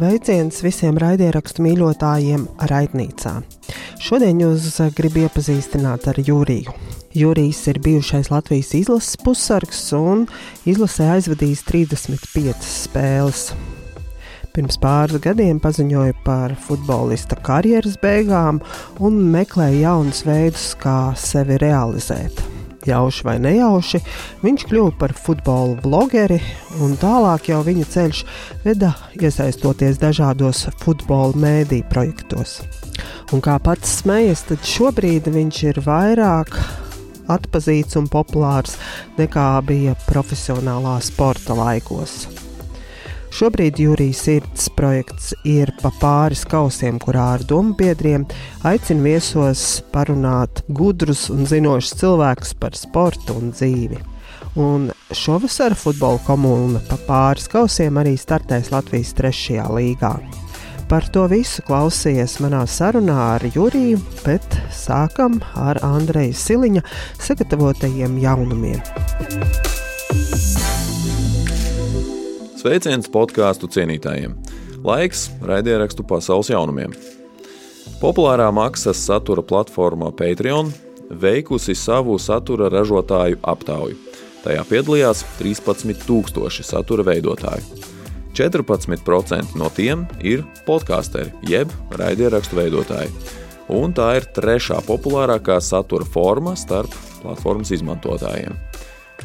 Sveiciens visiem raidierakstu mīļotājiem raidnīcā. Šodien jūs gribu iepazīstināt ar Jūriju. Jurijs ir bijušais Latvijas izlases pussargs un izlasē aizvadījis 35 spēles. Pirms pāris gadiem paziņoja par futbolista karjeras beigām un meklēja jaunus veidus, kā sevi realizēt jauši vai nejauši, viņš kļuva par futbola blogeri, un tālāk jau viņa ceļš veda iesaistoties dažādos futbola mēdīju projektos. Un kā pats smējas, tad šobrīd viņš ir vairāk atpazīts un populārs nekā bija profesionālā sporta laikos. Šobrīd Jūrijas sirds projekts ir pa pāris kausiem, kurā ar domu biedriem aicina viesos parunāt gudrus un zinošus cilvēkus par sportu un dzīvi. Un šovasar futbola komūna pa pāris kausiem arī startēs Latvijas trešajā līgā. Par to visu klausījies manā sarunā ar Juriju, bet sākam ar Andreja Siliņa sagatavotajiem jaunumiem. Sveiciens podkāstu cienītājiem! Laiks raidierakstu pasaules jaunumiem. Populārā maksas satura platforma Patreon veikusi savu satura ražotāju aptauju. Tajā piedalījās 13,000 satura veidotāju. 14% no tiem ir podkāsteri, jeb raidierakstu veidotāji. Un tā ir trešā populārākā satura forma starp platformas izmantotājiem.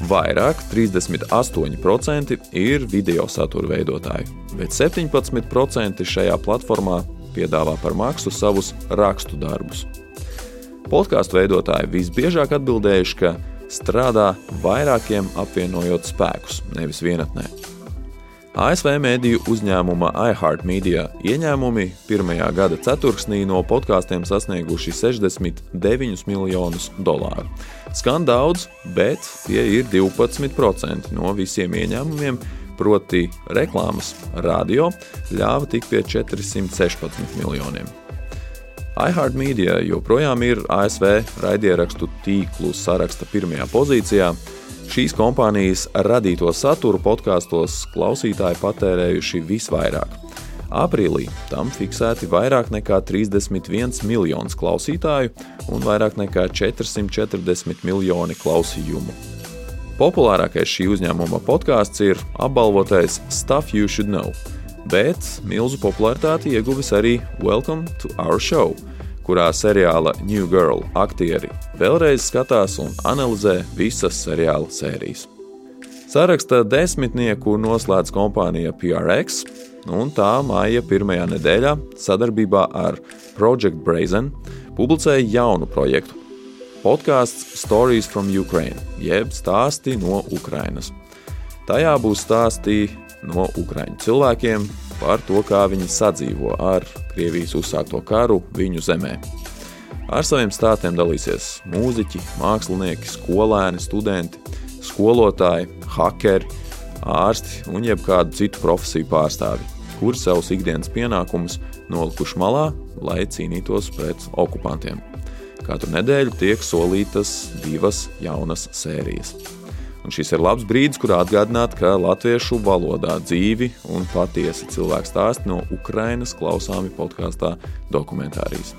Vairāk, 38% ir video satura veidotāji, bet 17% šajā platformā piedāvā par maksu savus rakstu darbus. Podkāstu veidotāji visbiežāk atbildējuši, ka strādā vairākiem apvienojot spēkus, nevis vienatnē. ASV mediju uzņēmuma iHeartMedia ieņēmumi pirmajā gada ceturksnī no podkāstiem sasnieguši 69 miljonus dolāru. Skan daudz, bet tie ir 12% no visiem ieņēmumiem, proti reklāmas radio ļāva tikt pie 416 miljoniem. iHeartMedia joprojām ir ASV raidierakstu tīklu saraksta pirmajā pozīcijā, Šīs kompānijas radīto saturu podkāstos klausītāji patērējuši visvairāk. Aprīlī tam fiksēti vairāk nekā 31 miljonus klausītāju un vairāk nekā 440 miljoni klausījumu. Populārākais šī uzņēmuma podkāsts ir apbalvotais Stuff You Should Know, bet milzu popularitāti ieguvis arī Welcome to Our Show kurā seriāla New Girl aktieri vēlreiz skatās un analizē visas seriāla sērijas. Saraksta desmitnieku noslēdz kompānija PRX, un tā māja pirmajā nedēļā sadarbībā ar Project Brazen publicēja jaunu projektu - podkāsts Stories from Ukraine, jeb stāsti no Ukrainas. Tajā būs stāsti no Ukraiņu cilvēkiem, par to, kā viņi sadzīvo ar Krievijas uzsākto karu viņu zemē. Ar saviem stāstiem dalīsies mūziķi, mākslinieki, skolēni, studenti, skolotāji, hakeri, ārsti un jebkādu citu profesiju pārstāvji, kuri savus ikdienas pienākumus nolikuši malā, lai cīnītos pret okupantiem. Katru nedēļu tiek solītas divas jaunas sērijas. Un šis ir labs brīdis, kurā atgādināt, ka latviešu valodā dzīvi un patiesi cilvēku stāsti no Ukrainas klausāmi podkāstā dokumentārijas.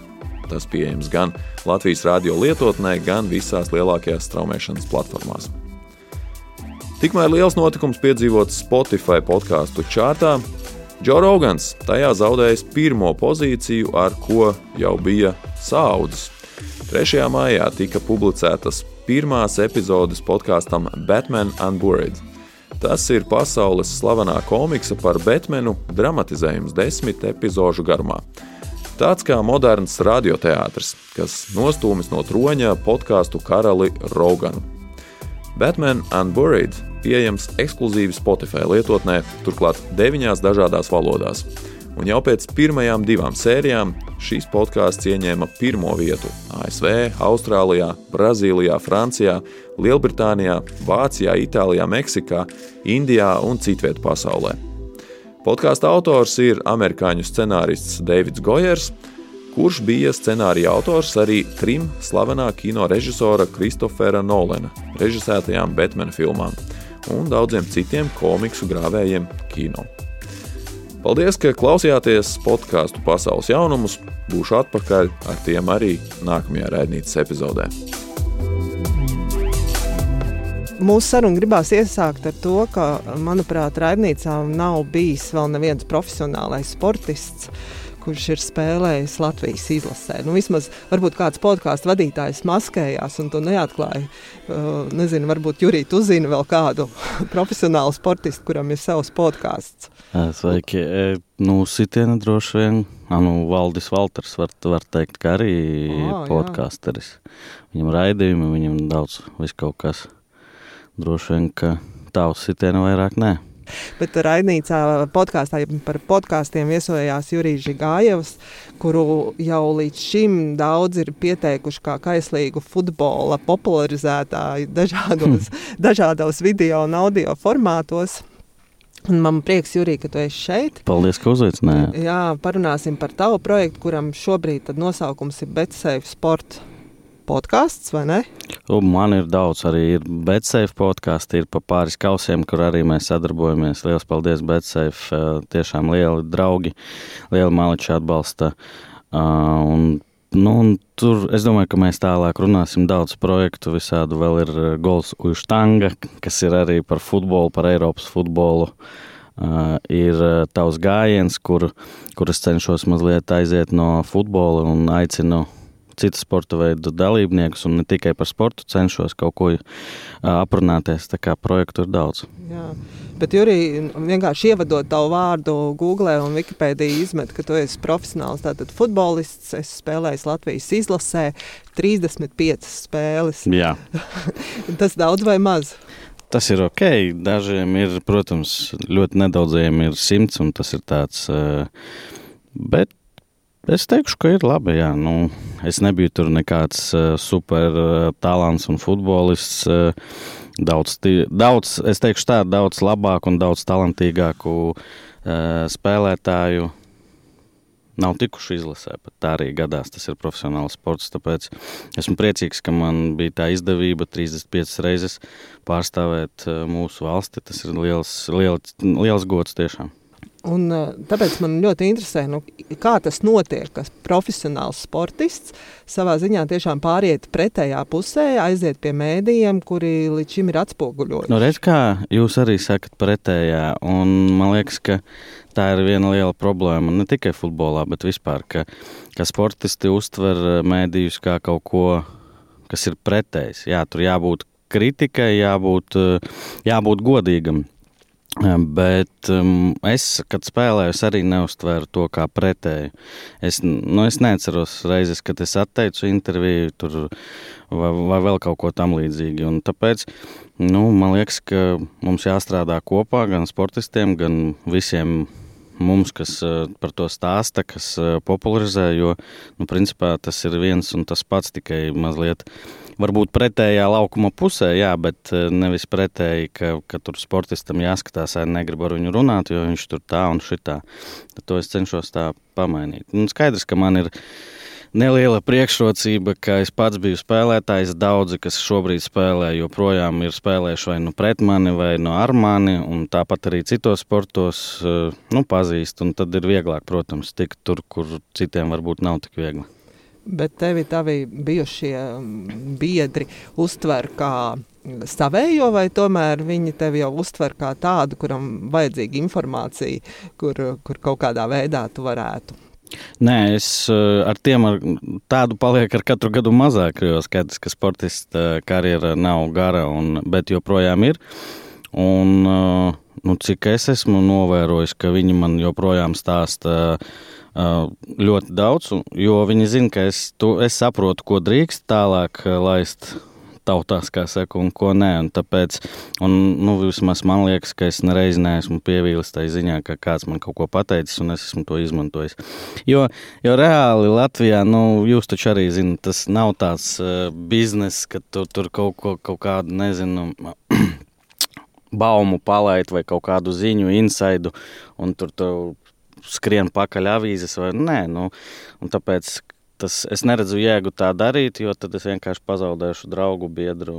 Tas pieejams gan Latvijas radio lietotnē, gan visās lielākajās straumēšanas platformās. Tikmēr liels notikums piedzīvots Spotify podkāstu čārtā. Džo Rogans tajā zaudējis pirmo pozīciju, ar ko jau bija saudzis. 3. maijā tika publicētas pirmās epizodes podkāstam Batman Unburied. Tas ir pasaules slavenā komiksa par Batmanu dramatizējums desmit epizodu garumā. Tāds kā moderns radioteātris, kas nostūmis no troņa podkāstu karali Roganu. Batman Unburied pieejams ekskluzīvi Spotify lietotnē, turklāt deviņās dažādās valodās un jau pēc pirmajām divām sērijām šīs podkāsts ieņēma pirmo vietu ASV, Austrālijā, Brazīlijā, Francijā, Lielbritānijā, Vācijā, Itālijā, Meksikā, Indijā un citvietā pasaulē. Podkāstu autors ir amerikāņu scenārists Deivids Gojers, kurš bija scenārija autors arī trim slavenā kino režisora Kristofera Nolena režisētajām Batman filmām un daudziem citiem komiksu grāvējiem kino. Paldies, ka klausījāties podkāstu pasaules jaunumus. Būšu atpakaļ ar tiem arī nākamajā raidītas epizodē. Mūsu sarunu gribās iesākt ar to, ka, manuprāt, raidnīcā nav bijis vēl neviens profesionālais sportists kurš ir spēlējis Latvijas izlasē. Nu, vismaz varbūt kāds podkāstu vadītājs maskējās un to neatklāja. Uh, nezinu, varbūt Jurija, tu zini vēl kādu profesionālu sportistu, kuram ir savs podkāsts. Sveiki. E, nu, sitiena droši vien. Nu, Valdis Valters var, var teikt, ka arī oh, podkāsteris. Viņam raidījumi, viņam daudz viskaut kas. Droši vien, ka tā uz sitienu vairāk nē. Bet raidnīcā podkāstā par podkāstiem viesojās Jurijs Gājevs, kuru jau līdz šim daudz ir pieteikuši kā kaislīgu futbola popularizētāju dažādos, dažādos video un audio formātos. Un man prieks, Jurija, ka tu esi šeit. Paldies, ka uzaicinājāt. Jā, parunāsim par tavu projektu, kuram šobrīd nosaukums ir Betsafe Sport podkāsts, vai ne? Un man ir daudz, arī ir Betsafe podkāsts, ir pa pāris kausiem, kur arī mēs sadarbojamies. Lielas paldies, Betsafe, tiešām lieli draugi, liela maliča atbalsta. Un, nu, un tur es domāju, ka mēs tālāk runāsim daudz projektu, visādu vēl ir Gols Uštanga, kas ir arī par futbolu, par Eiropas futbolu. Uh, ir tavs gājiens, kur, kur es cenšos mazliet aiziet no futbola un aicinu citu sporta veidu dalībniekus, un ne tikai par sportu cenšos kaut ko aprunāties. Tā kā projektu ir daudz. Jā. Bet, Jurī, vienkārši ievadot tavu vārdu Google un Wikipēdijā, izmet, ka tu esi profesionāls tātad futbolists. Es spēlēju Latvijas izlasē 35 spēles. Jā. Tas daudz vai maz? Tas ir ok. Dažiem ir, protams, ļoti nedaudziem ir simts, un tas ir tāds. Bet Es teikšu, ka ir labi. Jā. Nu, es nebiju tur nekāds uh, super uh, talants un futbolists. Uh, daudz, daudz, es teikšu, tā daudz labāku un daudz talantīgāku spēlētāju nav tikuši izlasē. Pat tā arī gadās. Tas ir profesionāls sports. Tāpēc esmu priecīgs, ka man bija tā izdevība 35 reizes pārstāvēt mūsu valsti. Tas ir liels, liels, liels gods tiešām. Un, tāpēc man ļoti interesē, nu, kā tas notiek, ka profesionāls sportists savā ziņā tiešām pāriet pretējā pusē, aiziet pie mēdījiem, kuri līdz šim ir atspoguļoti. Nu, redz, kā jūs arī sakat pretējā, un man liekas, ka tā ir viena liela problēma ne tikai futbolā, bet vispār, ka, ka sportisti uztver mēdījus kā kaut ko, kas ir pretējs. Jā, tur jābūt kritikai, jābūt, jābūt godīgam. Bet um, es, kad spēlēju, es arī neuztvēru to kā pretēju. Es, nu, es neatceros reizes, kad es atteicu interviju tur, vai, vai vēl kaut ko tamlīdzīgu. Tāpēc nu, man liekas, ka mums jāstrādā kopā gan sportistiem, gan visiem mums, kas par to stāsta, kas popularizē. Jo nu, principā, tas ir viens un tas pats, tikai mazliet varbūt pretējā laukuma pusē, jā, bet nevis pretēji, ka, ka tur sportistam jāskatās, vai negrib ar viņu runāt, jo viņš tur tā un šitā. Tad to es cenšos tā pamainīt. Un skaidrs, ka man ir neliela priekšrocība, ka es pats biju spēlētājs. Daudzi, kas šobrīd spēlē, joprojām ir spēlējuši vai nu pret mani, vai no nu ar mani, un tāpat arī citos sportos eh, nu, pazīst. Tad ir vieglāk, protams, tikt tur, kur citiem varbūt nav tik viegli. Bet tevi tavi bijušie mm, biedri uztver kā savējo, vai tomēr viņi tevi jau uztver kā tādu, kuram vajadzīga informācija, kur, kur kaut kādā veidā tu varētu Nē, es eh, ar tiem ar tādu paliek ar katru gadu mazāk, jo skaidrs, ka sportista karjera nav gara, un, bet joprojām ir. Un, eh, nu, cik es esmu novērojis, ka viņi man joprojām stāsta ļoti daudz, jo viņi zina, ka es, tu, es saprotu, ko drīkst tālāk laist tautās, kā saka, un ko nē. Un tāpēc, un, nu, vismaz man liekas, ka es nereiz neesmu pievīlis tajā ziņā, ka kāds man kaut ko pateicis, un es esmu to izmantojis. Jo, jo reāli Latvijā, nu, jūs taču arī zinat, tas nav tāds uh, bizness, ka tu tur kaut, ko, kaut kādu, nezinu, baumu palaid vai kaut kādu ziņu, insaidu, un tur tu skrien pakaļ avīzes vai nē. Nu, tāpēc tas, es neredzu jēgu tā darīt, jo tad es vienkārši pazaudēšu draugu biedru.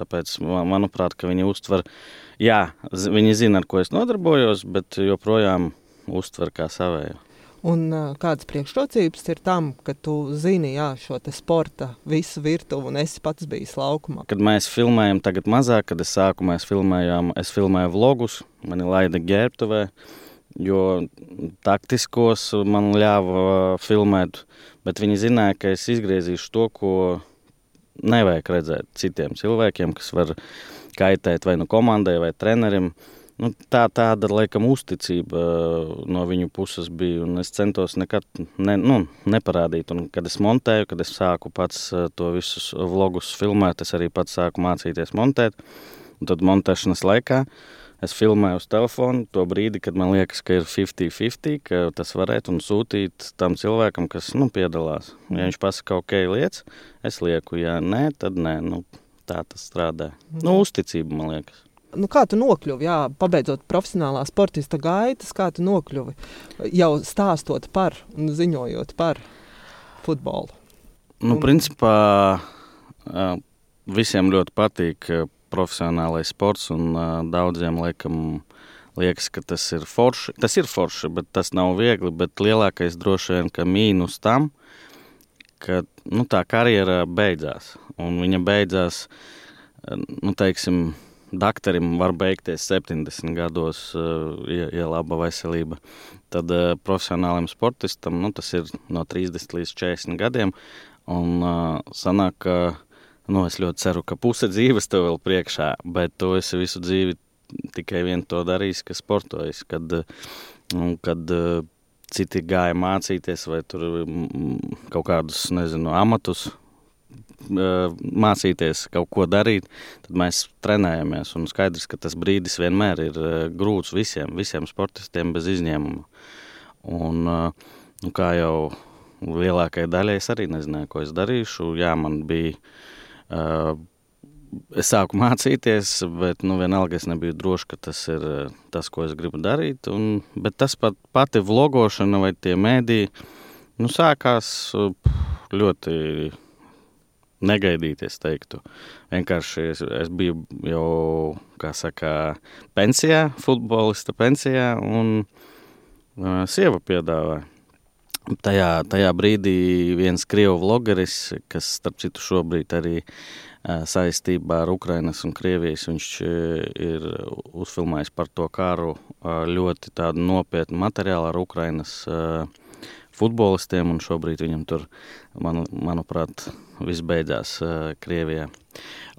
Tāpēc, manuprāt, viņi uztver, jā, viņi zina, ar ko es nodarbojos, bet joprojām uztver kā savēju. Un uh, kādas priekšrocības ir tam, ka tu zini jā, šo sporta visu virtuvi un esi pats bijis laukumā? Kad mēs filmējam, tagad mazāk, kad es sāku, mēs filmējām, es filmēju vlogus, mani laida ģērbtuvē, jo taktiskos man ļāva filmēt, bet viņi zināja, ka es izgriezīšu to, ko nevajag redzēt citiem cilvēkiem, kas var kaitēt vai nu komandai vai trenerim. Uh, Nu, tā tāda, laikam, uzticība uh, no viņu puses bija. Es centos nekad ne, nu, neparādīt. Un, kad es montēju, kad es sāku pats uh, to visus vlogus filmēt, es arī pats sāku mācīties montēt. Un tad montēšanas laikā es filmēju uz telefonu to brīdi, kad man liekas, ka ir 50-50, ka tas varētu un sūtīt tam cilvēkam, kas nu, piedalās. Ja viņš pasaka, ok, lietas, es lieku, ja nē, tad nē. Nu, tā tas strādā. Nu, uzticība, man liekas. Nu, kā tu nokļuvi, jā, pabeidzot profesionālā sportista gaitas, kā tu nokļuvi jau stāstot par un ziņojot par futbolu? Nu, un... Principā visiem ļoti patīk profesionālais sports, un daudziem laikam liekas, ka tas ir forši. Tas ir forši, bet tas nav viegli. Bet lielākais droši vien, ka mīnus tam, ka nu, tā karjera beidzās. Un viņa beidzās, nu, teiksim, Dakterim var beigties 70 gados, ja, ja laba veselība. Tad uh, profesionālam sportistam nu, tas ir no 30 līdz 40 gadiem. Un uh, sanāk, ka nu, es ļoti ceru, ka puse dzīves tev vēl priekšā, bet tu esi visu dzīvi tikai vienu to darījis, ka sportojis. Kad, nu, kad uh, citi gāja mācīties vai tur mm, kaut kādus, nezinu, amatus mācīties kaut ko darīt, tad mēs trenējamies. Un skaidrs, ka tas brīdis vienmēr ir grūts visiem, visiem sportistiem bez izņēmuma. Un, nu, kā jau lielākajai daļai es arī nezināju, ko es darīšu. Jā, man bija. Uh, es sāku mācīties, bet nu, vienalga es nebiju drošs, ka tas ir tas, ko es gribu darīt. Un, bet tas pat pati vlogošana vai tie mēdī nu, sākās ļoti negaidīt, es teiktu. Vienkārši es, es biju jau, kā saka, pensijā, futbolista pensijā, un uh, sieva piedāvāja. Tajā, tajā brīdī viens krievu vlogeris, kas, starp citu, šobrīd arī saistībā ar Ukrainas un Krievijas, viņš ir uzfilmējis par to kāru ļoti tādu nopietnu materiālu ar Ukrainas uh, futbolistiem, un šobrīd viņam tur, man, manuprāt, viss beidzās uh, Krievijā.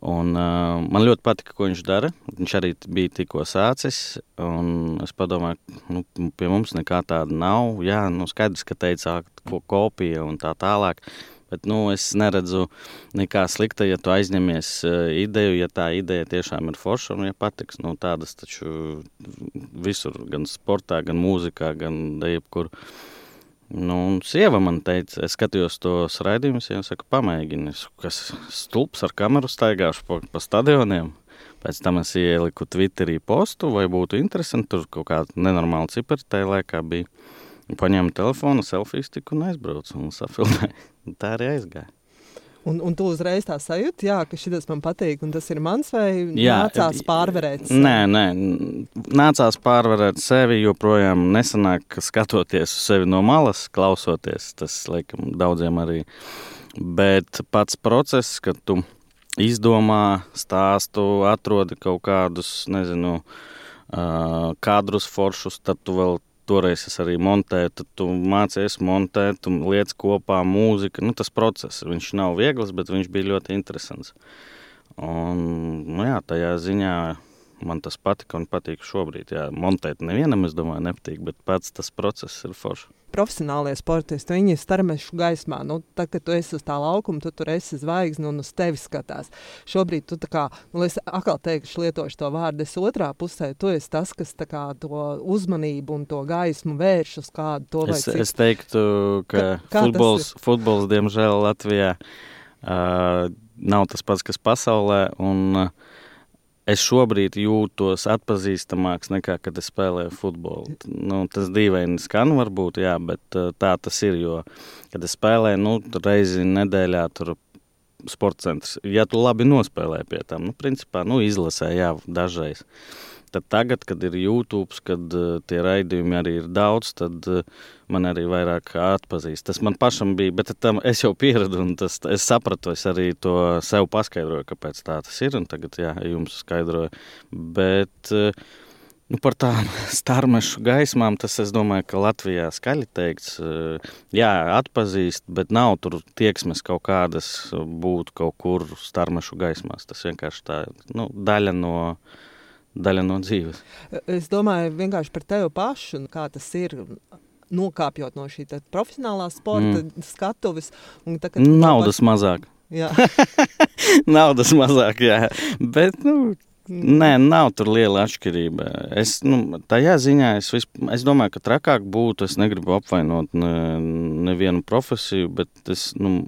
Un, uh, man ļoti patika, ko viņš dara. Viņš arī bija tikko sācis, un es padomāju, nu, pie mums nekā tāda nav. Jā, nu, skaidrs, ka teica, ko kopija un tā tālāk. Bet nu, es neredzu nekā slikta, ja tu aizņemies uh, ideju, ja tā ideja tiešām ir forša un ja patiks. Nu, tādas taču visur, gan sportā, gan mūzikā, gan jebkur. Nu, un sieva man teica, es skatījos tos raidījumus, jau saka, pamēģini, kas stulbs ar kameru staigāšu pa, pa stadioniem. Pēc tam es ieliku Twitterī postu, vai būtu interesanti, tur kaut kāda nenormāla cipara tajā laikā bija. Paņēmu telefonu, selfijas tiku un aizbraucu un safilmēju. Tā arī aizgāja. Un, un tu uzreiz tā sajūti, jā, ka šis man patīk, un tas ir mans, vai jā, nācās pārvarēt sevi? Nē, nē, nācās pārvarēt sevi, joprojām nesanāk, skatoties uz sevi no malas, klausoties. Tas, laikam, daudziem arī. Bet pats process, kad tu izdomā stāstu, atrodi kaut kādus, nezinu, kadrus foršus, tad tu vēl toreiz es arī montēju, tad tu mācies montēt, tu liec kopā mūzika. Nu, tas process, viņš nav viegls, bet viņš bija ļoti interesants. Un, nu, jā, tajā ziņā man tas patika un patīk šobrīd. Jā, montēt nevienam, es domāju, nepatīk, bet pats tas process ir foršs profesionālie sportisti, viņi ir starmešu gaismā. Nu, tad, kad tu esi uz tā laukuma, tu tur esi zvaigzne un uz tevi skatās. Šobrīd tu kā, nu, es atkal teikšu, lietošu to vārdu, es otrā pusē, tu esi tas, kas kā, to uzmanību un to gaismu vērš uz kādu to vai es, citu. Es teiktu, ka kā futbols, futbols, diemžēl, Latvijā uh, nav tas pats, kas pasaulē. Un, uh, es šobrīd jūtos atpazīstamāks nekā kad es spēlēju futbolu. Nu, tas dīvaini skan, varbūt, jā, bet uh, tā tas ir. Jo, kad es spēlēju nu, reizi nedēļā, tur sporta centrs, ja tu labi nospēlē pie tam, nu, principā, nu, izlasē, jā, dažreiz. Tad tagad, kad ir YouTube, kad uh, tie raidījumi arī ir daudz, tad uh, man arī vairāk atpazīst. Tas man pašam bija, bet tam es jau pieradu, un tas, es sapratu, es arī to sev paskaidroju, kāpēc tā tas ir, un tagad, jā, jums skaidroju. Bet, uh, Nu, par tām starmešu gaismām tas, es domāju, ka Latvijā skaļi teikts, jā, atpazīst, bet nav tur tieksmes kaut kādas būt kaut kur starmešu gaismās. Tas vienkārši tā nu, daļa no daļa no dzīves. Es domāju vienkārši par tevi pašu, kā tas ir. Nokāpjot no šī profesionālā sporta mm. skatuves. Tā, Naudas pat... mazāk. Naudas mazāk, jā. Bet, nu, Nē, nav tur liela atšķirība. Es, nu, tajā ziņā es, visp, es domāju, ka trakāk būtu. Es negribu apvainot ne, nevienu profesiju, bet es, nu,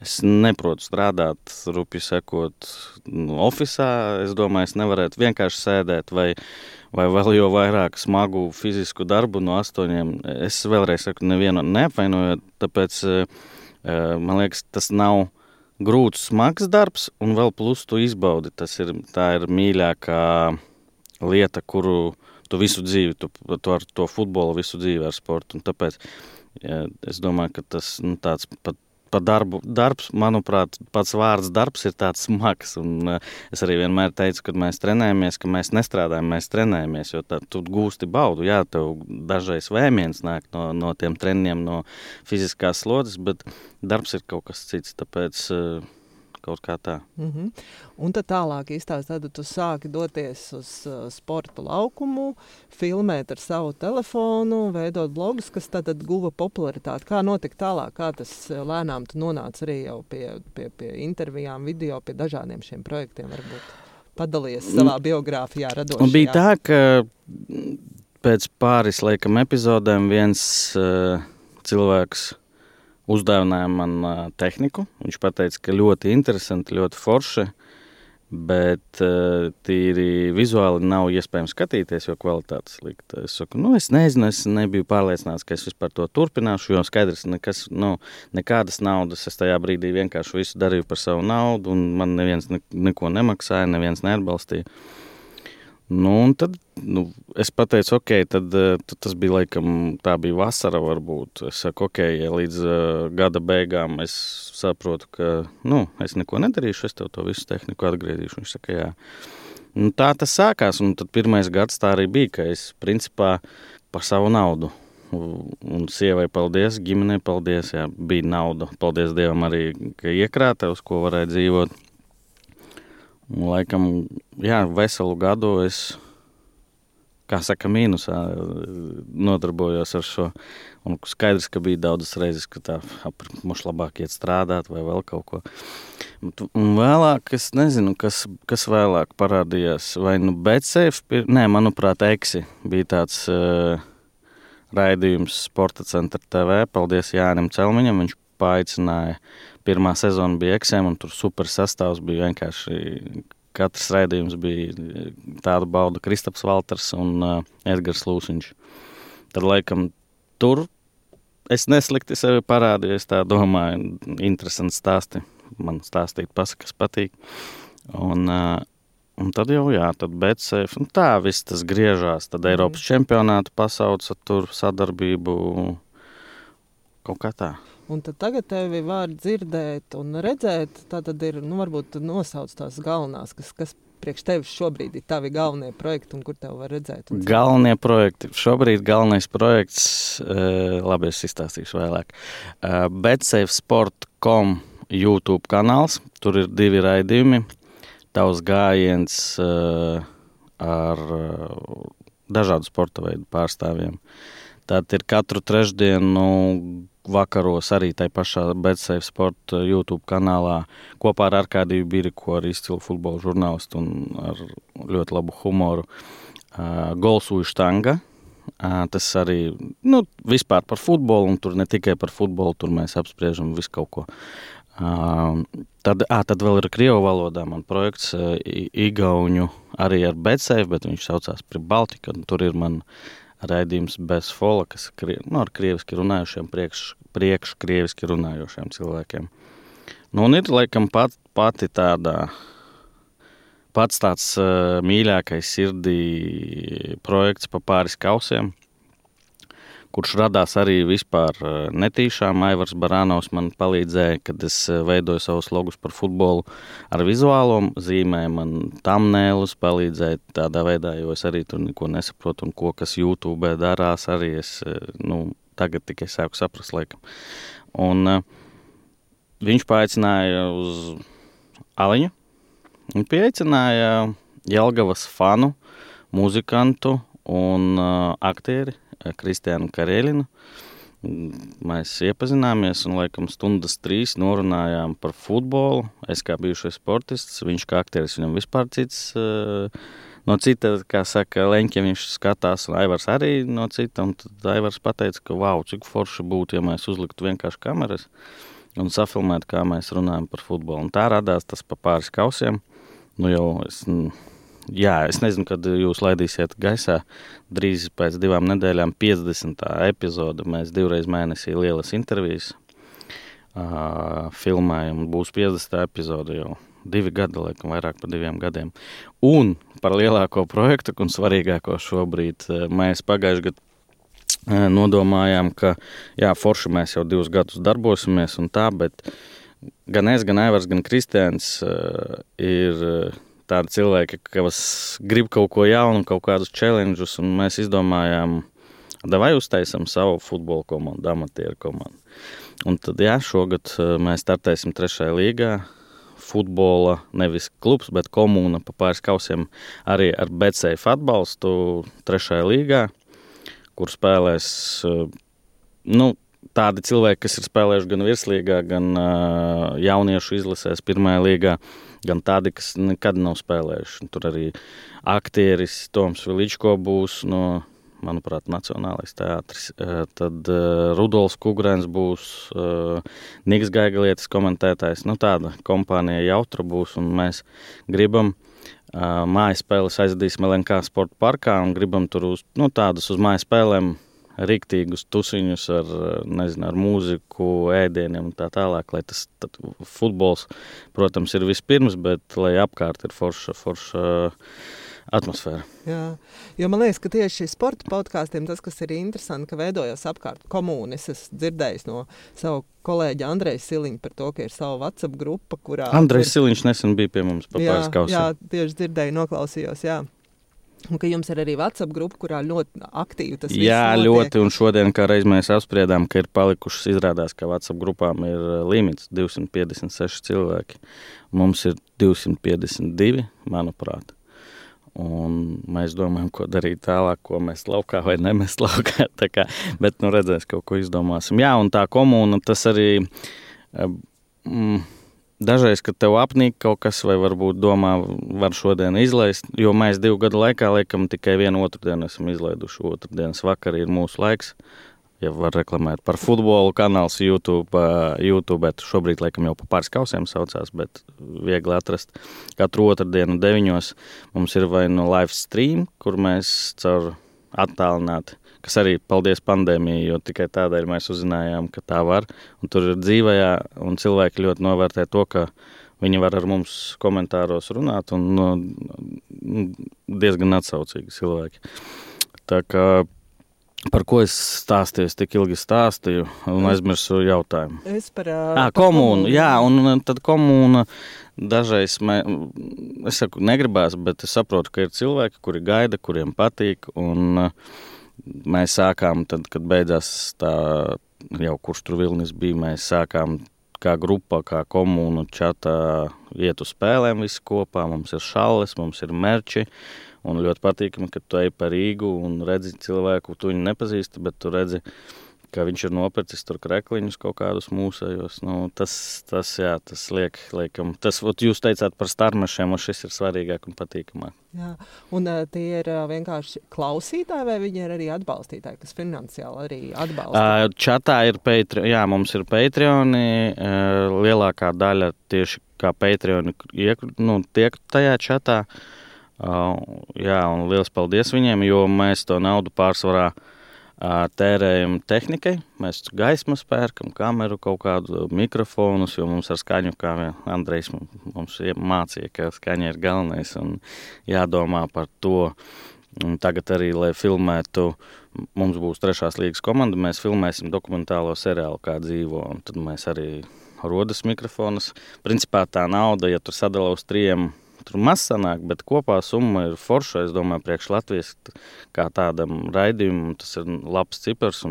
Es neprotu strādāt, rupi sekot, nu, oficiālā. Es domāju, es nevarētu vienkārši sēdēt, vai, vai vēl jau vairāk smagu fizisku darbu no astoņiem. Es vēlreiz saku, nevienu neapvainojot, tāpēc eh, man liekas, tas nav grūts, smags darbs, un vēl plus tu izbaudi. Tas ir, ir mīļākā lieta, kuru tu visu dzīvi, tu, tu ar to futbolu visu dzīvi ar sportu. Un tāpēc ja, es domāju, ka tas nu, tāds pat pa darbu. Darbs, manuprāt, pats vārds darbs ir tāds smags. Un, uh, es arī vienmēr teicu, kad mēs trenējamies, ka mēs nestrādājam, mēs trenējamies, jo tad tu gūsti baudu. Jā, tev dažreiz vēmiens nāk no, no tiem treniņiem, no fiziskās slodzes, bet darbs ir kaut kas cits. Tāpēc, uh, kaut kā tā. Mm -hmm. Un tad tālāk izstāstīt, tad tu sāki doties uz uh, sporta laukumu, filmēt ar savu telefonu, veidot blogus, kas tad, guva popularitāti. Kā notika tālāk, kā tas uh, lēnām nonāca arī jau pie, pie, pie intervijām, video, pie dažādiem šiem projektiem varbūt padalījies savā biogrāfijā radošajā. Bija tā, ka pēc pāris laikam epizodēm viens uh, cilvēks uzdāvināja man tehniku. Viņš teica, ka ļoti interesanti, ļoti forši, bet tīri vizuāli nav iespējams skatīties, jo kvalitāte slikta. Es saku, nu, es nezinu, es nebiju pārliecināts, ka es vispār to turpināšu, jo skaidrs, nekas, nu, nekādas naudas es tajā brīdī vienkārši visu darīju par savu naudu, un man neviens ne, neko nemaksāja, neviens neatbalstīja. Nu, tad nu, es pateicu, ok, tad, eh, tad tas bija laikam, tā bija vasara varbūt. Es saku, ok, ja līdz uh, gada beigām es saprotu, ka, nu, es neko nedarīšu, es tev to visu tehniku atgriezīšu. Viņš saka, jā. Nu, tā tas sākās, un tad pirmais gads tā arī bija, ka es principā par savu naudu. Un sievai paldies, ģimenei paldies, jā, bija nauda. Paldies Dievam arī, ka iekrāta, uz ko varēja dzīvot. Laikam, jā, veselu gadu es, kā saka, mīnusā nodarbojos ar šo. Un skaidrs, ka bija daudzas reizes, ka tā mums labāk iet strādāt vai vēl kaut ko. Un vēlāk, es nezinu, kas, kas vēlāk parādījās. Vai nu Betsafe, nē, manuprāt, Eksi bija tāds uh, raidījums Sporta centra TV. Paldies Jānim Celmiņam, viņš paaicināja Pirmā sezona bija eksēm, un tur super sastāvs bija vienkārši. Katrs raidījums bija tāda bauda, Kristaps Valters un uh, Edgars Lūsiņš. Tad, laikam, tur es neslikti sevi parādīju. Es tā domāju, interesanti stāsti. Man stāstīt pasakas patīk. Un, uh, un tad jau, jā, tad BCF, un tā viss tas griežās. Tad Eiropas mm. čempionātu pasauca tur sadarbību kaut kā tā. Un tagad tevi var dzirdēt un redzēt. Tā tad ir, nu, varbūt nosauc tās galvenās, kas, kas priekš tevis šobrīd ir tavi galvenie projekti un kur tev var redzēt? Galvenie projekti. Šobrīd galvenais projekts, uh, labi, es izstāstīšu vēlāk. Uh, BetSafeSport.com YouTube kanāls. Tur ir divi raidījumi. Tavs gājiens uh, ar dažādu sporta veidu pārstāvjiem. Tad ir katru trešdienu vakaros arī tajā pašā Betsafe Sport YouTube kanālā kopā ar Arkādiju Biriku, ar izcilu futbola žurnālistu un ar ļoti labu humoru. Uh, Golsu Štanga. Uh, tas arī nu, vispār par futbolu, un tur ne tikai par futbolu, tur mēs apspriežam visu kaut ko. Uh, tad, à, tad vēl ir krievu valodā man projekts Igauņu arī ar Betsafe, bet viņš saucās Pribaltika, un tur ir man uh, raidījums bez fola, kas nu, ar krieviski runājušiem, priekš, priekš krieviski runājošiem cilvēkiem. Nu, un ir laikam pat, pati tāda pats tāds uh, mīļākais sirdī projekts pa pāris kausiem kurš radās arī vispār eh, netīšām. Aivars Barānovs man palīdzēja, kad es eh, veidoju savus logus par futbolu ar vizuālo zīmēm, man tamnēlus palīdzēja tādā veidā, jo es arī tur neko nesaprotu un ko, kas YouTube darās, arī es, eh, nu, tagad tikai sāku saprast, laikam. Un viņš paaicināja uz Aliņu un pieaicināja Jelgavas fanu, muzikantu un aktieri Kristiānu Karēlinu. Mēs iepazināmies un, laikam, stundas trīs norunājām par futbolu. Es kā bijušais sportists, viņš kā aktieris, viņam vispār cits. No cita, kā saka, leņķa viņš skatās, un Aivars arī no cita. Tad Aivars pateica, ka, wow, cik forši būtu, ja mēs uzliktu vienkārši kameras un safilmētu, kā mēs runājam par futbolu. Un tā radās tas pa pāris kausiem. Nu jau es Jā, es nezinu, kad jūs laidīsiet gaisā. Drīz pēc divām nedēļām, 50. epizode. Mēs divreiz mēnesī lielas intervijas uh, filmējam. Būs 50. epizode jau divi gadi, laikam, vairāk par diviem gadiem. Un par lielāko projektu un svarīgāko šobrīd mēs pagājušajā gadā nodomājām, ka jā, forši mēs jau divus gadus darbosimies un tā, bet gan es, gan Aivars, gan Kristians uh, ir tādi cilvēki, kas grib kaut ko jaunu, kaut kādus challenges, un mēs izdomājām, vai uztaisam savu futbola komandu, amatieru komandu. Un tad, jā, šogad eh, mēs startēsim trešajā līgā. Futbola nevis klubs, bet komūna pa pāris kausiem arī ar BCF atbalstu trešajā līgā, kur spēlēs eh, nu, tādi cilvēki, kas ir spēlējuši gan virslīgā, gan uh, jauniešu izlasēs pirmajā līgā. Uh, gan tādi, kas nekad nav spēlējuši. Tur arī aktieris Toms Viličko būs no, manuprāt, Nacionālais teātris. Tad Rudolfs Kugrēns būs, Niks Gaigalietis komentētājs. Nu, tāda kompānija jautra būs, un mēs gribam mājas spēles aizdīs Melenkā sporta parkā un gribam tur uz, nu, tādus uz mājas spēlēm rīktīgus tusiņus ar, nezinu, ar mūziku, ēdieniem un tā tālāk. Lai tas futbols, protams, ir vispirms, bet lai apkārt ir forša, forša atmosfēra. Jā, jo man liekas, ka tieši sporta podkāstiem tas, kas ir interesanti, ka veidojas apkārt komūnis. Es dzirdēju no sava kolēģa Andreja Siliņa par to, ka ir sava WhatsApp grupa, kurā. Andrejs kur... Siliņš nesen bija pie mums pa pāris kausiem. Jā, tieši dzirdēju, noklausījos, jā. Un ka jums ir arī WhatsApp grupa, kurā ļoti aktīvi tas ir. Jā, ļoti. Un šodien, kā reiz mēs apspriedām, ka ir palikušas, izrādās, ka WhatsApp grupām ir eh, limits 256 cilvēki. Mums ir 252, manuprāt. Un mēs domājam, ko darīt tālāk, ko mēs laukā vai nemest laukā. Kā, bet, nu, redzēs, kaut ko izdomāsim. Jā, un tā komūna, tas arī. Eh, mm, Dažreiz, kad tev apnīk kaut kas, vai varbūt domā, var šodien izlaist, jo mēs divu gadu laikā laikam tikai vienu otru dienu esam izlaiduši. Otrdienas vakarā ir mūsu laiks. Ja var reklamēt par futbolu kanāls YouTube, YouTube bet šobrīd laikam jau pa pāris kausiem saucās, bet viegli atrast. Katru otrdienu deviņos mums ir vai nu live stream, kur mēs caur attālināti kas arī paldies pandēmijai, jo tikai tādēļ mēs uzzinājām, ka tā var. Un tur ir dzīvajā, un cilvēki ļoti novērtē to, ka viņi var ar mums komentāros runāt, un nu, diezgan atsaucīgi cilvēki. Tā kā Par ko es stāstīju? Es tik ilgi stāstīju, un aizmirsu jautājumu. Es par, uh, à, komūnu. komūnu. Jā, un tad komūna dažreiz, mē, es saku, negribās, bet es saprotu, ka ir cilvēki, kuri gaida, kuriem patīk. Un, uh, mēs sākām, tad, kad beidzās tā jau kurš tur vilnis bija, mēs sākām kā grupa, kā komūna čatā iet uz spēlēm visi kopā. Mums ir šalles, mums ir merči. Un ļoti patīkami, ka tu ej pa Rīgu un redzi cilvēku, tu viņu nepazīsti, bet tu redzi, ka viņš ir nopircis tur krekliņus kaut kādus mūsējos. Nu, tas, tas, jā, tas liek, liekam, tas, ot, jūs teicāt par starmešiem, un šis ir svarīgāk un patīkamāk. Jā, un uh, tie ir uh, vienkārši klausītāji, vai viņi ir arī atbalstītāji, kas finansiāli arī atbalsta? Uh, čatā ir Patreon, jā, mums ir Patreoni, uh, lielākā daļa tieši kā Patreoni iek, nu, tiek tajā čatā. Uh, jā, un liels paldies viņiem, jo mēs to naudu pārsvarā tērējam tehnikai. Mēs gaismas pērkam, kameru, kaut kādu mikrofonus, jo mums ar skaņu, kā Andrejs mums mācīja, ka skaņa ir galvenais un jādomā par to. Un tagad arī, lai filmētu, mums būs trešās līgas komanda, mēs filmēsim dokumentālo seriālu, kā dzīvo. Tad mēs arī rodas mikrofonus. Principā tā nauda, ja tur sadala uz trim Tur maz sanāk, bet kopā summa ir forša. Es domāju, priekš Latvijas kā tādam raidījumam tas ir labs cipars.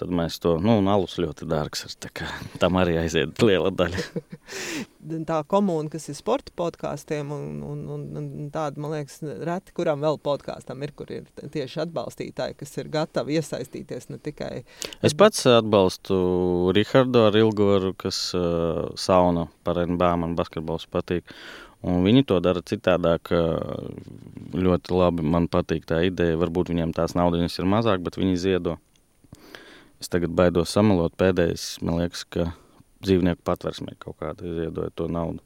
Tad mēs to, nu, un alus ļoti dārgs ir. Tā kā, tam arī aiziet liela daļa. tā komūna, kas ir sporta podkāstiem, un, un, un, un tāda, man liekas, reti, kuram vēl podkāstam ir, kur ir tieši atbalstītāji, kas ir gatavi iesaistīties ne tikai. Es pats atbalstu Rihardu ar Ilgoru, kas uh, sauna par NBA man basketbols patīk. Un viņi to dara citādāk. Ļoti labi man patīk tā ideja. Varbūt viņiem tās naudas ir mazāk, bet viņi ziedo. Es tagad baidos samalot pēdējais. Man liekas, ka dzīvnieku patversmē kaut kāda iziedoja to naudu.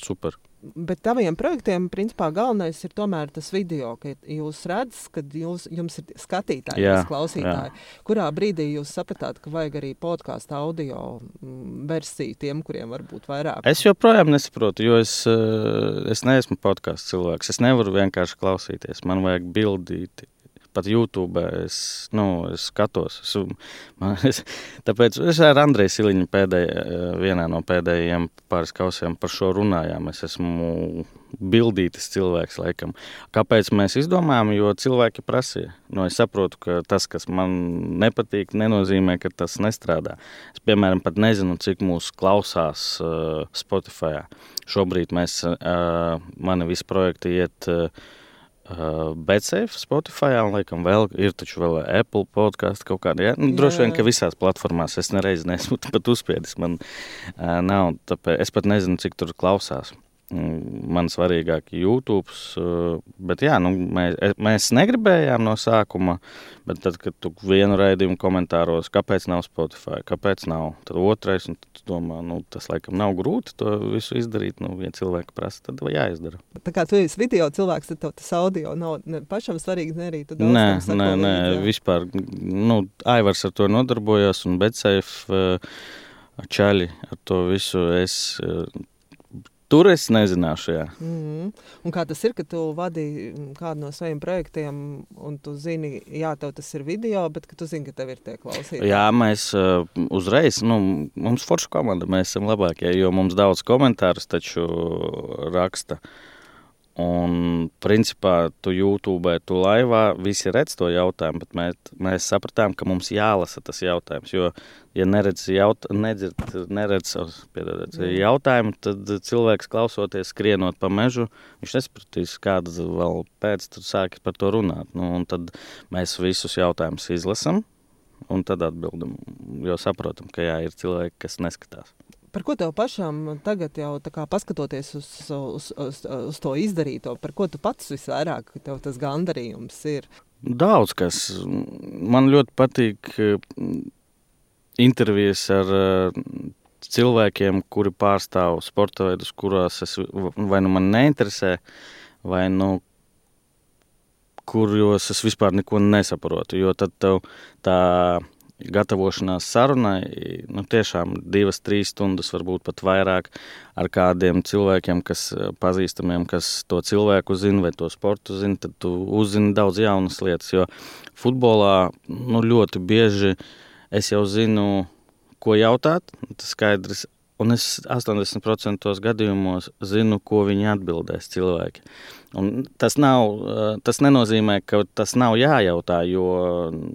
Super. Bet taviem projektiem, principā, galvenais ir tomēr tas video, ka jūs redzat, ka jūs, jums ir skatītāji, jā, klausītāji. Jā. Kurā brīdī jūs sapratāt, ka vajag arī podkāstu audio mm, versiju tiem, kuriem varbūt vairāk? Es joprojām nesaprotu, jo es, eh, es neesmu podkāstu cilvēks. Es nevaru vienkārši klausīties. Man vajag bildīt pat YouTube es, nu, es skatos. Es, man, es, tāpēc es ar Andreju Siliņu pēdējā, vienā no pēdējiem pāris kausiem par šo runājām. Es esmu bildītis cilvēks, laikam. Kāpēc mēs izdomājām? Jo cilvēki prasīja. Nu, es saprotu, ka tas, kas man nepatīk, nenozīmē, ka tas nestrādā. Es, piemēram, pat nezinu, cik mūs klausās uh, Spotify. Šobrīd mēs, uh, mani visi projekti iet uh, Uh, Betsafe, Spotify, un laikam vēl ir taču vēl Apple podkāstu kaut kāda. Ja? Nu, droši vien, ka visās platformās es nereiz neesmu pat uzspiedis. Man uh, nav, tāpēc es pat nezinu, cik tur klausās. Mm, man svarīgāk YouTube. Eh, bet jā, nu, mēs, e, mēs negribējām no sākuma, bet tad, kad tu vienu raidījumu komentāros, kāpēc nav Spotify, kāpēc nav, tad otrais, un tu domā, nu, tas laikam nav grūti to visu izdarīt. Nu, ja cilvēki prasa, tad jāizdara. Tā kā tu esi video cilvēks, tad tev tas audio nav ne pašam svarīgs, ne arī tu daudz nē, nē, nē, vispār, nu, Aivars ar to nodarbojās un Betsafe čaļi ar to visu es Tur es nezināšu. Jā. Mm -hmm. Un kā tas ir, ka tu vadi kādu no saviem projektiem, un tu zini, jā, tev tas ir video, bet tu zini, ka tev ir tie klausītāji. Jā, mēs uh, uzreiz, nu, mums forša komanda, mēs esam labākie, jo mums daudz komentārus taču raksta. Uh, Un, principā, tu YouTube, tu laivā, visi redz to jautājumu, bet mēs, mēs sapratām, ka mums jālasa tas jautājums. Jo, ja neredz, jaut, nedzird, neredz piedodiet, jautājumu, tad cilvēks klausoties, skrienot pa mežu, viņš nesapratīs, kāda vēl pēc tam sākas par to runāt. Nu, tad mēs visus jautājumus izlasām un tad atbildam. Jo saprotam, ka jā, ir cilvēki, kas neskatās. Par ko tev pašam tagad, jau paskatoties uz, uz, uz, uz to izdarīto, par ko tu pats visvairāk tev tas gandarījums ir? Daudz kas. Man ļoti patīk mm, intervijas ar mm, cilvēkiem, kuri pārstāv sporta veidus, kurās es vai nu man neinteresē, vai nu kuros es vispār neko nesaprotu. Jo tad tev tā gatavošanās sarunai, nu, tiešām divas, trīs stundas, varbūt pat vairāk ar kādiem cilvēkiem, kas pazīstamiem, kas to cilvēku zina vai to sportu zina, tad tu uzzini daudz jaunas lietas. Jo futbolā nu, ļoti bieži es jau zinu, ko jautāt. Tas skaidrs, un es 80% gadījumos zinu, ko viņi atbildēs cilvēki. Un tas, nav, tas nenozīmē, ka tas nav jājautā, jo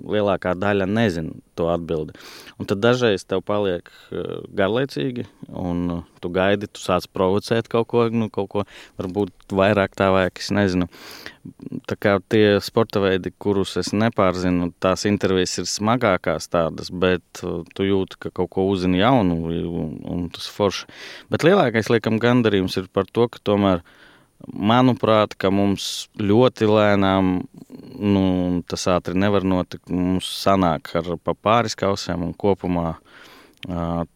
lielākā daļa nezina to atbildi. Un tad dažreiz tev paliek garlaicīgi, un tu gaidi, tu sāc provocēt kaut ko, nu, kaut ko varbūt vairāk tā vajag, es nezinu. Tā kā tie sporta veidi, kurus es nepārzinu, tās intervijas ir smagākās tādas, bet tu jūti, ka kaut ko uzzini jaunu, un, un tas forši. Bet lielākais, liekam, gandarījums ir par to, ka tomēr Manuprāt, mums ļoti lēnām nu, tas ātri nevar notikt. Mums sanāk ar pāris kausiem un kopumā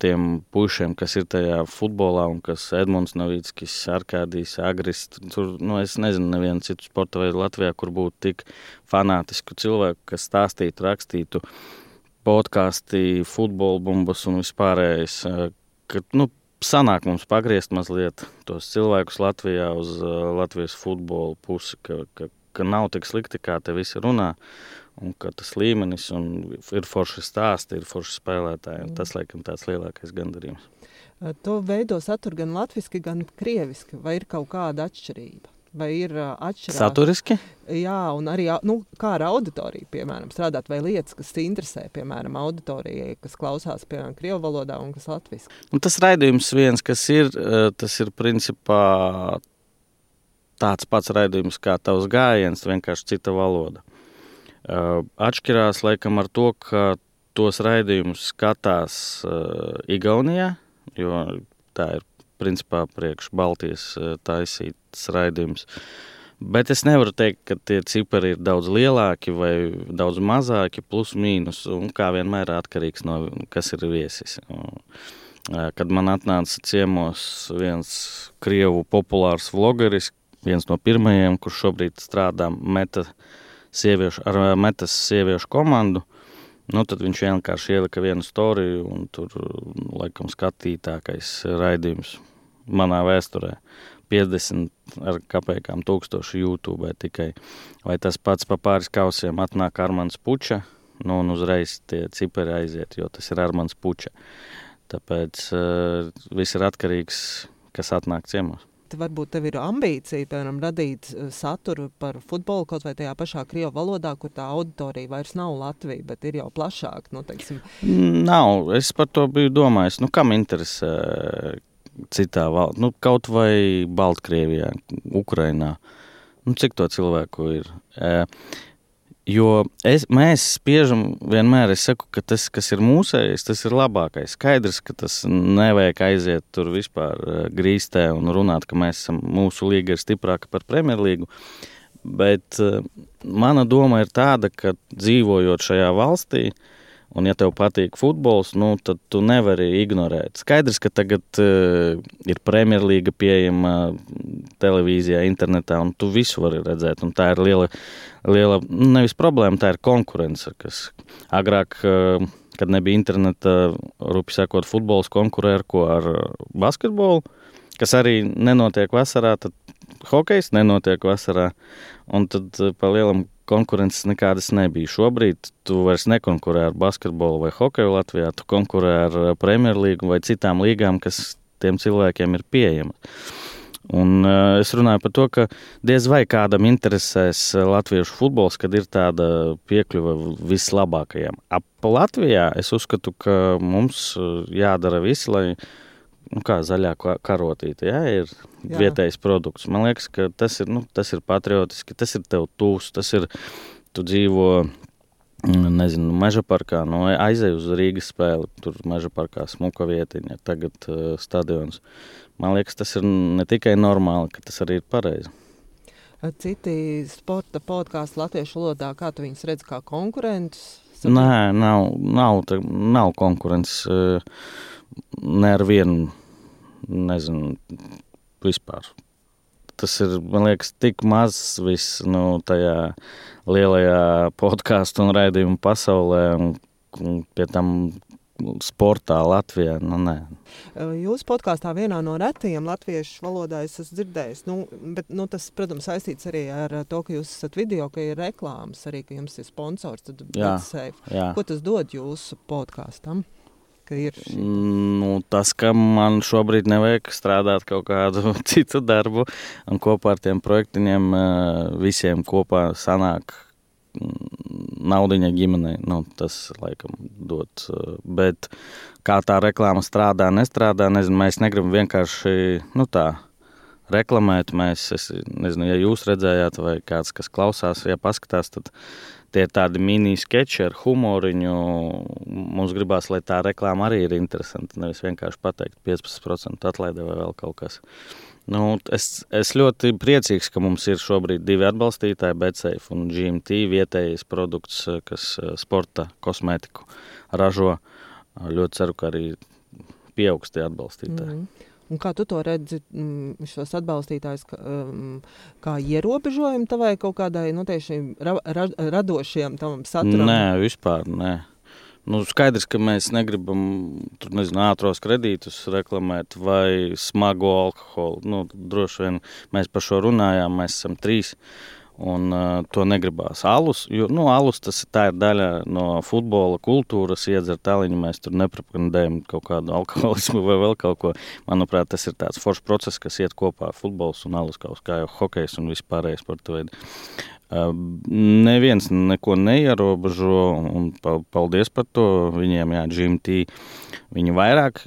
tiem puišiem, kas ir tajā futbolā, un kas Edmunds Novickis, Arkādijs, Agris. Tur, nu, es nezinu, nevienu citu sporta veidu Latvijā, kur būtu tik fanātisku cilvēku, kas stāstītu, rakstītu podkāstu, futbola bumbas un vispārējais. Ka, nu, sanāk mums pagriezt mazliet tos cilvēkus Latvijā uz uh, Latvijas futbola pusi, ka, ka, ka nav tik slikti, kā te visi runā. Un ka tas līmenis ir forši stāsti, ir forši spēlētāji. Tas, laikam, tāds lielākais gandarījums. To veido saturu gan latviešu, gan krieviski, vai ir kaut kāda atšķirība? Vai ir atšķirība? Saturiski? Jā, un arī nu, kā ar auditoriju, piemēram, strādāt, vai lietas, kas interesē, piemēram, auditorijai, kas klausās, piemēram, krievu valodā un kas latviešu. Tas raidījums viens, kas ir, tas ir principā tāds pats raidījums kā tavs gājiens, vienkārši cita valoda. Atšķirās laikam ar to, ka tos raidījumus skatās Igaunijā, jo tā ir principā priekš Baltijas uh, taisīts raidījums. Bet es nevaru teikt, ka tie cipari ir daudz lielāki vai daudz mazāki, plus mīnus, un kā vienmēr atkarīgs no kas ir viesis. Kad man atnāca ciemos viens krievu populārs vlogeris, viens no pirmajiem, kurš šobrīd strādā meta uh, sieviešu, ar metas sieviešu komandu. Nu, tad viņš vienkārši ielika vienu storiju, un tur laikam skatītākais raidījums manā vēsturē. 50 ar kāpēkām tūkstoši YouTube tikai. Vai tas pats pa pāris kausiem atnāk Armāns Puča, nu un uzreiz tie cipari aiziet, jo tas ir Armāns Puča. Tāpēc uh, viss ir atkarīgs, kas atnāk ciemos varbūt tev ir ambīcija, piemēram, radīt eh, saturu par futbolu kaut vai tajā pašā krievu valodā, kur tā auditorija vairs nav Latvija, bet ir jau plašāk. Nu, teiksim. nav, es par to biju domājis. Nu, kam interesē citā valstī? Nu, kaut vai Baltkrievijā, Ukrainā. Nu, cik to cilvēku ir? Jo es, mēs spiežam vienmēr, es saku, ka tas, kas ir mūsējais, tas ir labākais. Skaidrs, ka tas nevajag aiziet tur vispār eh, grīstē un runāt, ka mēs esam, mūsu līga ir stiprāka par Premjerlīgu. Bet uh, mana doma ir tāda, ka dzīvojot šajā valstī, Un, ja tev patīk futbols, nu, tad tu nevari ignorēt. Skaidrs, ka tagad uh, ir Premjerlīga pieejama televīzijā, internetā, un tu visu vari redzēt. Un tā ir liela, liela nu, nevis problēma, tā ir konkurence. Kas agrāk, uh, kad nebija interneta, rupi sakot, futbols konkurē ar ko ar basketbolu, kas arī nenotiek vasarā, tad hokejs nenotiek vasarā. Un tad uh, pa lielam konkurences nekādas nebija. Šobrīd tu vairs nekonkurē ar basketbolu vai hokeju Latvijā, tu konkurē ar eh, Premjerlīgu vai citām līgām, kas tiem cilvēkiem ir pieejamas. Un, uh, es runāju par to, ka diez vai kādam interesēs latviešu futbols, kad ir tāda piekļuve vislabākajam. Ap Latvijā es uzskatu, ka mums jādara viss, lai nu kā zaļā karotīte, jā, ir jā. vietējais produkts. Man liekas, ka tas ir, nu, tas ir patriotiski, tas ir tev tūs, tas ir, tu dzīvo, mm, nezinu, meža parkā, no nu, aizej uz Rīgas spēli, tur meža parkā smuka vietiņa, tagad uh, stadions. Man liekas, tas ir ne tikai normāli, ka tas arī ir pareizi. Citi sporta podkāstu latviešu valodā, kā tu viņus redz kā konkurentus? Nē, nav, nav, nav konkurences. Uh, ne ar vienu, nezinu, vispār. Tas ir, man liekas, tik maz viss nu, tajā lielajā podkāstu un raidījumu pasaulē, un pie tam sportā Latvijā. Nu, nē. Jūsu podkāstā vienā no retajiem latviešu valodā es esmu dzirdējis, nu, bet nu, tas, protams, saistīts arī ar to, ka jūs esat video, ka ir reklāmas, arī ka jums ir sponsors. Tad, jā, jā. Ko tas dod jūsu podkāstam? šī? Nu, tas, ka man šobrīd nevajag strādāt kaut kādu citu darbu, un kopā ar tiem projektiem visiem kopā sanāk mm, naudiņa ģimenei. Nu, tas laikam dod. Eh, bet kā tā reklāma strādā, nestrādā, nezinu, mēs negribam vienkārši nu, tā reklamēt. Mēs, es nezinu, ja jūs redzējāt, vai kāds, kas klausās, ja paskatās, tad tie ir tādi mini-sketči ar humoriņu. Mums gribās, lai tā reklāma arī ir interesanta. Nevis vienkārši pateikt 15% atlaide vai vēl kaut kas. Nu, es, es ļoti priecīgs, ka mums ir šobrīd divi atbalstītāji, BCF un GMT, vietējais produkts, kas sporta kosmētiku ražo. ļoti ceru, ka arī pieaugs tie atbalstītāji. Mm -hmm. Un kā tu to redzi, mm, šos atbalstītājus, kā, um, kā ierobežojumu tavai kaut kādai nu, ra, ra, radošajam saturam? Nē, vispār nē. Nu, skaidrs, ka mēs negribam tur, nezinu, ātros kredītus reklamēt vai smago alkoholu. Nu, droši vien mēs par šo runājām, mēs esam trīs. Un uh, to negribās. Alus, jo, nu, alus tas ir daļa no futbola kultūras, iedzert tāliņu. Mēs tur nepropagandējam kaut kādu alkoholismu vai vēl kaut ko. Manuprāt, tas ir tāds foršs process, kas iet kopā ar futbols un alus kaut kā jau hokejs un vispārējais sporta veidi. Neviens neko neierobežo, un paldies par to. Viņiem, jā, GMT, viņi vairāk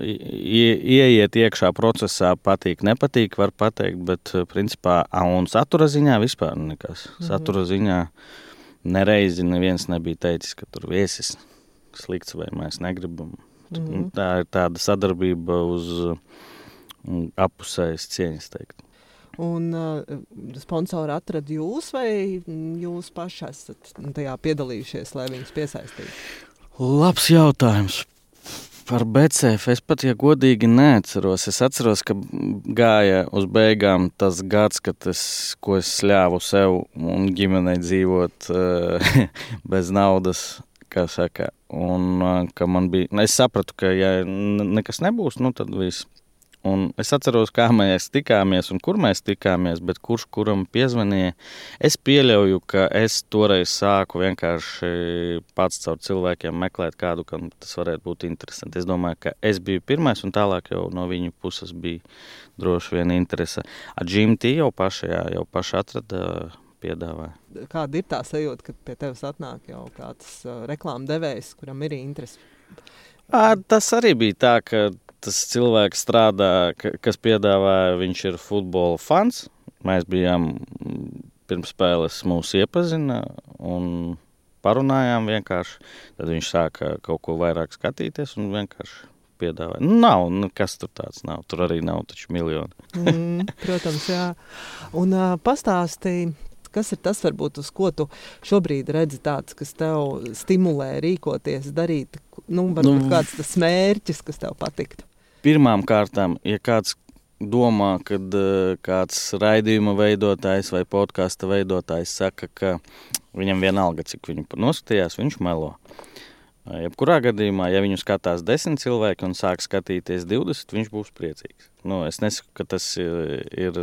ieiet iekšā procesā, patīk, nepatīk, var pateikt, bet principā, un satura ziņā vispār nekas. Mhm. Satura ziņā nereizi neviens nebija teicis, ka tur viesis slikts vai mēs negribam. Mhm. Tā ir tāda sadarbība uz apusējas cieņas, teikt. Un uh, sponsori atrada jūs, vai jūs paši esat tajā piedalījušies, lai viņus piesaistītu? Labs jautājums. Par BCF es pat, ja godīgi, neatceros. Es atceros, ka gāja uz beigām tas gads, kad es, ko es ļāvu sev un ģimenei dzīvot uh, bez naudas, kā saka. Un uh, ka man bija, es sapratu, ka ja nekas nebūs, nu tad viss Un es atceros, kā mēs tikāmies un kur mēs tikāmies, bet kurš kuram piezvanīja. Es pieļauju, ka es toreiz sāku vienkārši pats caur cilvēkiem meklēt kādu, kam tas varētu būt interesanti. Es domāju, ka es biju pirmais un tālāk jau no viņu puses bija droši vien interese. Ar GMT jau paši, jā, jau paši atrada piedāvāja. Kāda ir tā sajūta, kad pie tevis atnāk jau kāds uh, reklāmas devējs, kuram ir interese? À, tas arī bija tā, ka tas cilvēks strādā, kas piedāvāja, viņš ir futbola fans. Mēs bijām pirms spēles mūs iepazina un parunājām vienkārši. Tad viņš sāka kaut ko vairāk skatīties un vienkārši piedāvāja. Nu, nav, nu, kas tur tāds nav. Tur arī nav taču miljoni. mm, protams, jā. Un uh, pastāstīja, kas ir tas, varbūt, uz ko tu šobrīd redzi tāds, kas tev stimulē rīkoties, darīt, nu, varbūt nu, kāds tas mērķis, kas tev patiktu? Pirmām kārtām, ja kāds domā, ka uh, kāds raidījuma veidotājs vai podkāstu veidotājs saka, ka viņam vienalga, cik viņu noskatījās, viņš melo. Uh, jebkurā gadījumā, ja viņu skatās desmit cilvēki un sāk skatīties 20, viņš būs priecīgs. Nu, es nesaku, ka tas ir, ir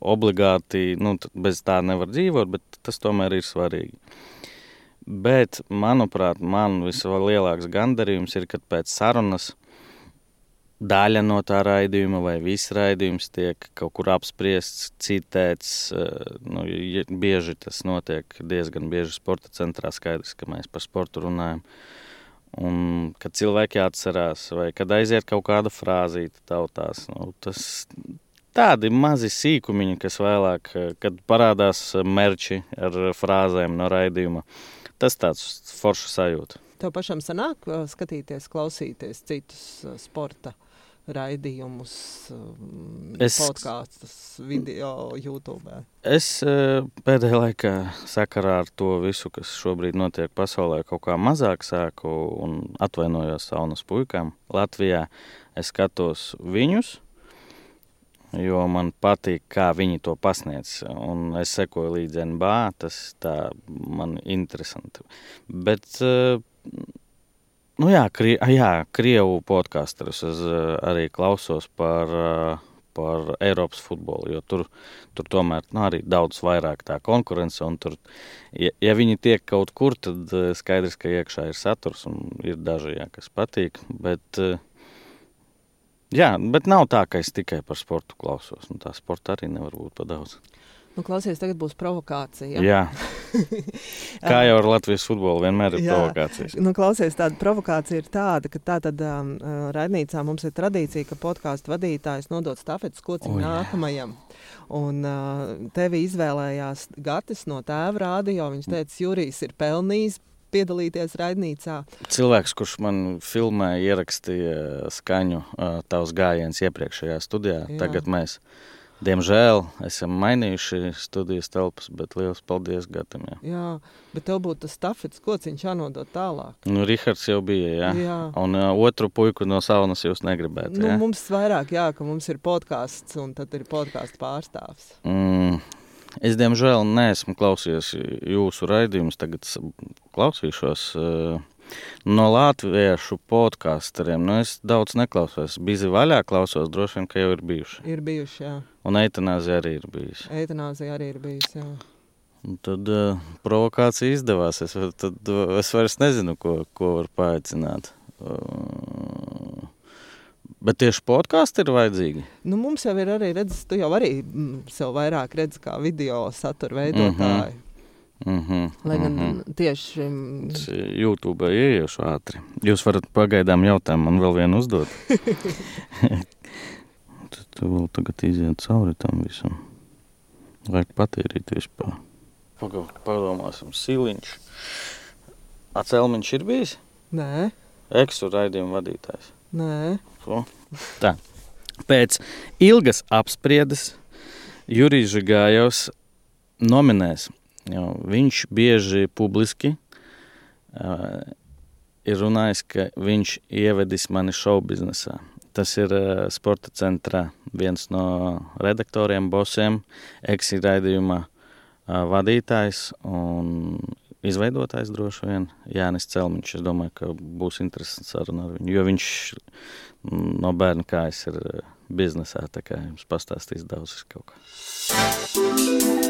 obligāti, nu, bez tā nevar dzīvot, bet tas tomēr ir svarīgi. Bet, manuprāt, man vislielākais gandarījums ir, kad pēc sarunas daļa no tā raidījuma vai viss raidījums tiek kaut kur apspriests, citēts. Eh, nu, bieži tas notiek diezgan bieži sporta centrā. Skaidrs, ka mēs par sportu runājam. Un, kad cilvēki atcerās, vai kad aiziet kaut kāda frāzīta tautās, nu, tas tādi mazi sīkumiņi, kas vēlāk, eh, kad parādās merči ar frāzēm no raidījuma, tas tāds foršs sajūta. Tev pašam sanāk eh, skatīties, klausīties citus sporta raidījumus, um, es, podkāstus, video, YouTube. Es uh, pēdējā laikā sakarā ar to visu, kas šobrīd notiek pasaulē, kaut kā mazāk sāku un atvainojos saunas puikām. Latvijā es skatos viņus, jo man patīk, kā viņi to pasniedz. Un es sekoju līdzi NBA, tas tā man interesanti. Bet uh, Nu jā, krie, jā, krievu podkāstus es arī klausos par, par Eiropas futbolu, jo tur, tur tomēr nu, arī daudz vairāk tā konkurence. Tur, ja, ja viņi tiek kaut kur, tad skaidrs, ka iekšā ir saturs un ir daži, jā, kas patīk. Bet, jā, bet nav tā, ka es tikai par sportu klausos. Nu, tā sporta arī nevar būt pa daudz. Nu, klausies, tagad būs provokācija. Jā, kā jau ar Latvijas futbolu, vienmēr ir Jā. provokācijas. Nu, klausies, tāda provokācija ir tāda, ka tā tad um, raidnīcā mums ir tradīcija, ka podkāstu vadītājs nodod stafetes kociņu nākamajam. Un uh, tevi izvēlējās Gatis no tēva rādio. Viņš teica, Jurijs ir pelnījis piedalīties raidnīcā. Cilvēks, kurš man filmē ierakstīja skaņu, uh, tavs gājiens iepriekšējā studijā, Jā. tagad mēs Diemžēl esam mainījuši studijas telpas, bet liels paldies Gatam. Jā, jā bet tev būtu tas stafets kociņš jānodot tālāk. Nu, Rihards jau bija, jā. jā. Un uh, otru puiku no saunas jūs negribētu, nu, jā? Mums vairāk, jā, ka mums ir podkāsts un tad ir podkāsts pārstāvs. Mm. Es, diemžēl, neesmu klausījies jūsu raidījumus, tagad klausīšos. Uh, No latviešu podkāsturiem nu, es daudz neklausos. Bizi vaļā klausos, droši vien, ka jau ir bijuši. Ir bijuši, jā. Un eitanāzija arī ir bijusi. Eitanāzija arī ir bijusi, jā. Un tad uh, provokācija izdevās. Es, tad, uh, es vairs nezinu, ko, ko var paaicināt. Uh, Bet tieši podkāstu ir vajadzīgi. Nu, mums jau ir arī redzes, tu jau arī mm, sev vairāk redzi kā video satura veidotāju. Mm -hmm. Mm -hmm, Lai gan mm -hmm. tieši YouTube ieiešu ātri. Jūs varat pagaidām jautājumu man vēl vienu uzdot. Tad tu vēl tagad iziet cauri tam visam. Vajag patīrīt vispār. Pagaid, padomāsim, siliņš. Acelmiņš ir bijis? Nē. Eksu raidījuma vadītājs? Nē. Ko? Tā. Pēc ilgas apspriedes Jurijs Žigājovs nominēs viņš bieži publiski uh, ir runājis, ka viņš ievedis mani šovu biznesā. Tas ir uh, sporta centrā viens no redaktoriem, bosiem, eksiraidījuma uh, vadītājs un izveidotājs droši vien Jānis Celmiņš. Es domāju, ka būs interesants saruna ar viņu, jo viņš no bērna kājas ir biznesā, tā kā jums pastāstīs daudz kaut kā.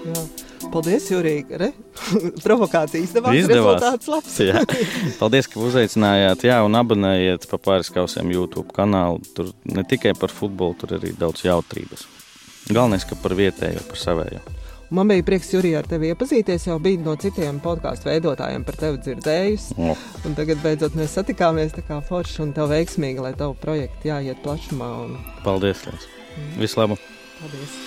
Jā. Paldies, Jurija. Provokācija izdevās. izdevās. Rezultāts labs. jā. Paldies, ka uzaicinājāt. Jā, un abonējiet pa pāris kausiem YouTube kanālu. Tur ne tikai par futbolu, tur arī daudz jautrības. Galvenais, ka par vietējo, par savējo. Man bija prieks, Jurija, ar tevi iepazīties. Jau bija no citiem podkāstu veidotājiem par tevi dzirdējusi. Oh. Un tagad beidzot mēs satikāmies tā kā forši un tev veiksmīgi, lai tavu projektu jāiet plašumā. Un... Paldies, Lēns. Mm. Vislabāk! Paldies!